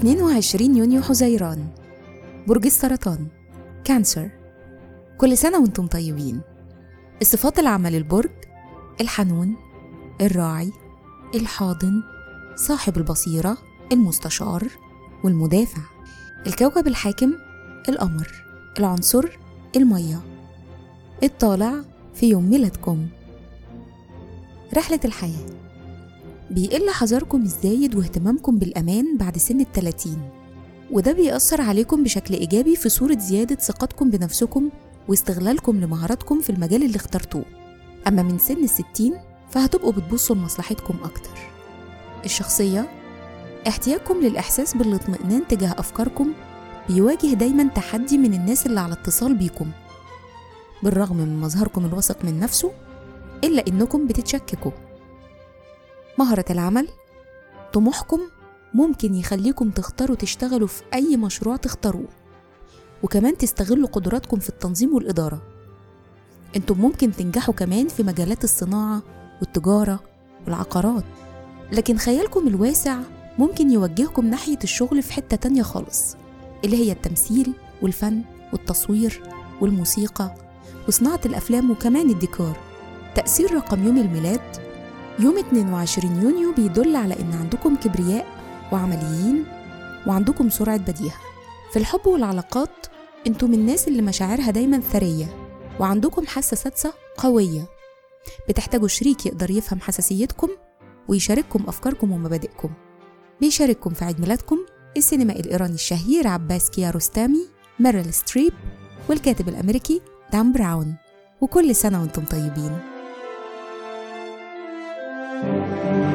22 يونيو حزيران برج السرطان كانسر. كل سنة وأنتم طيبين. الصفات العامة للبرج الحنون الراعي الحاضن صاحب البصيرة المستشار والمدافع. الكوكب الحاكم القمر. العنصر المية. الطالع في يوم ميلادكم. رحلة الحياة. بيقل حذركم الزايد واهتمامكم بالأمان بعد سن التلاتين. وده بيأثر عليكم بشكل إيجابي في صورة زيادة ثقتكم بنفسكم واستغلالكم لمهاراتكم في المجال اللي اخترتوه. أما من سن الستين فهتبقوا بتبصوا لمصلحتكم أكتر. الشخصية احتياجكم للإحساس بالاطمئنان تجاه أفكاركم بيواجه دايما تحدي من الناس اللي على اتصال بيكم. بالرغم من مظهركم الواثق من نفسه إلا إنكم بتتشككوا. مهرة العمل طموحكم ممكن يخليكم تختاروا تشتغلوا في أي مشروع تختاروه وكمان تستغلوا قدراتكم في التنظيم والإدارة. أنتم ممكن تنجحوا كمان في مجالات الصناعة والتجارة والعقارات لكن خيالكم الواسع ممكن يوجهكم ناحية الشغل في حتة تانية خالص اللي هي التمثيل والفن والتصوير والموسيقى وصناعة الأفلام وكمان الديكور. تأثير رقم يوم الميلاد يوم 22 يونيو بيدل على إن عندكم كبرياء وعمليين وعندكم سرعة بديهة. في الحب والعلاقات أنتوا من الناس اللي مشاعرها دايما ثرية وعندكم حاسة سادسة قوية. بتحتاجوا شريك يقدر يفهم حساسيتكم ويشارككم أفكاركم ومبادئكم. بيشارككم في عيد ميلادكم السينمائي الإيراني الشهير عباس كياروستامي ميريل ستريب والكاتب الأمريكي دان براون. وكل سنة وأنتم طيبين. آمين.